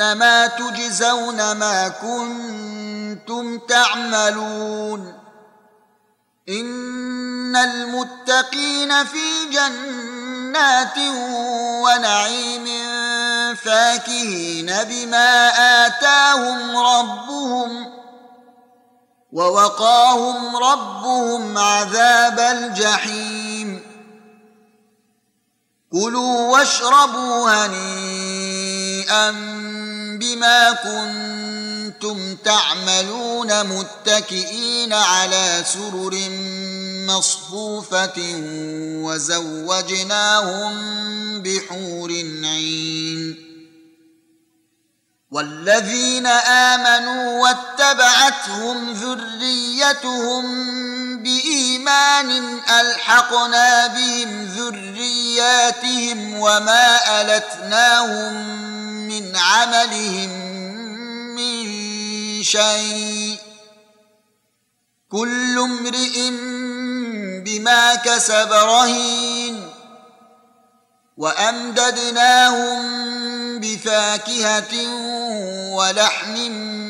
إنما تجزون ما كنتم تعملون. إن المتقين في جنات ونعيم فاكهين بما آتاهم ربهم ووقاهم ربهم عذاب الجحيم. كلوا واشربوا هنيئا بما كنتم تعملون متكئين على سرر مصفوفة وزوجناهم بحور عين. والذين آمنوا واتبعتهم ذريتهم بإيمان ألحقنا بهم ذرياتهم وما ألتناهم من عملهم من شيء كل امرئ بما كسب رهين وأمددناهم بفاكهة ولحم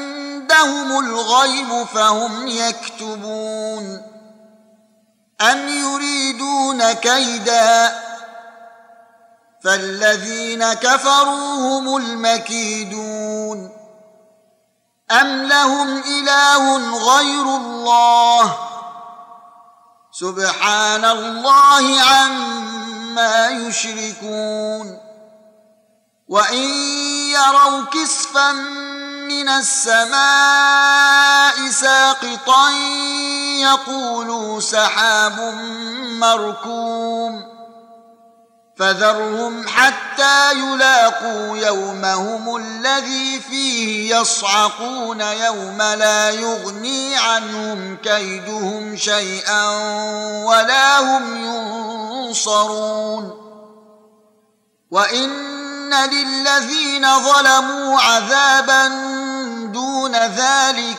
عندهم الغيب فهم يكتبون أم يريدون كيدا فالذين كفروا هم المكيدون أم لهم إله غير الله سبحان الله عما يشركون وإن يروا كسفا من السماء ساقطا يقولوا سحاب مركوم فذرهم حتى يلاقوا يومهم الذي فيه يصعقون يوم لا يغني عنهم كيدهم شيئا ولا هم ينصرون. وان للذين ظلموا عذابا دون ذلك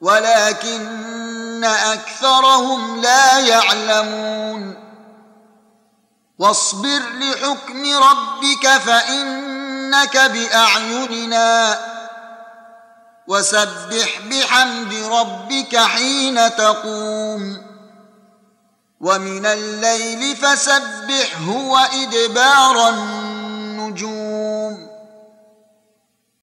ولكن اكثرهم لا يعلمون. واصبر لحكم ربك فانك باعيننا. وسبح بحمد ربك حين تقوم. ومن الليل فسبحه وادبار النار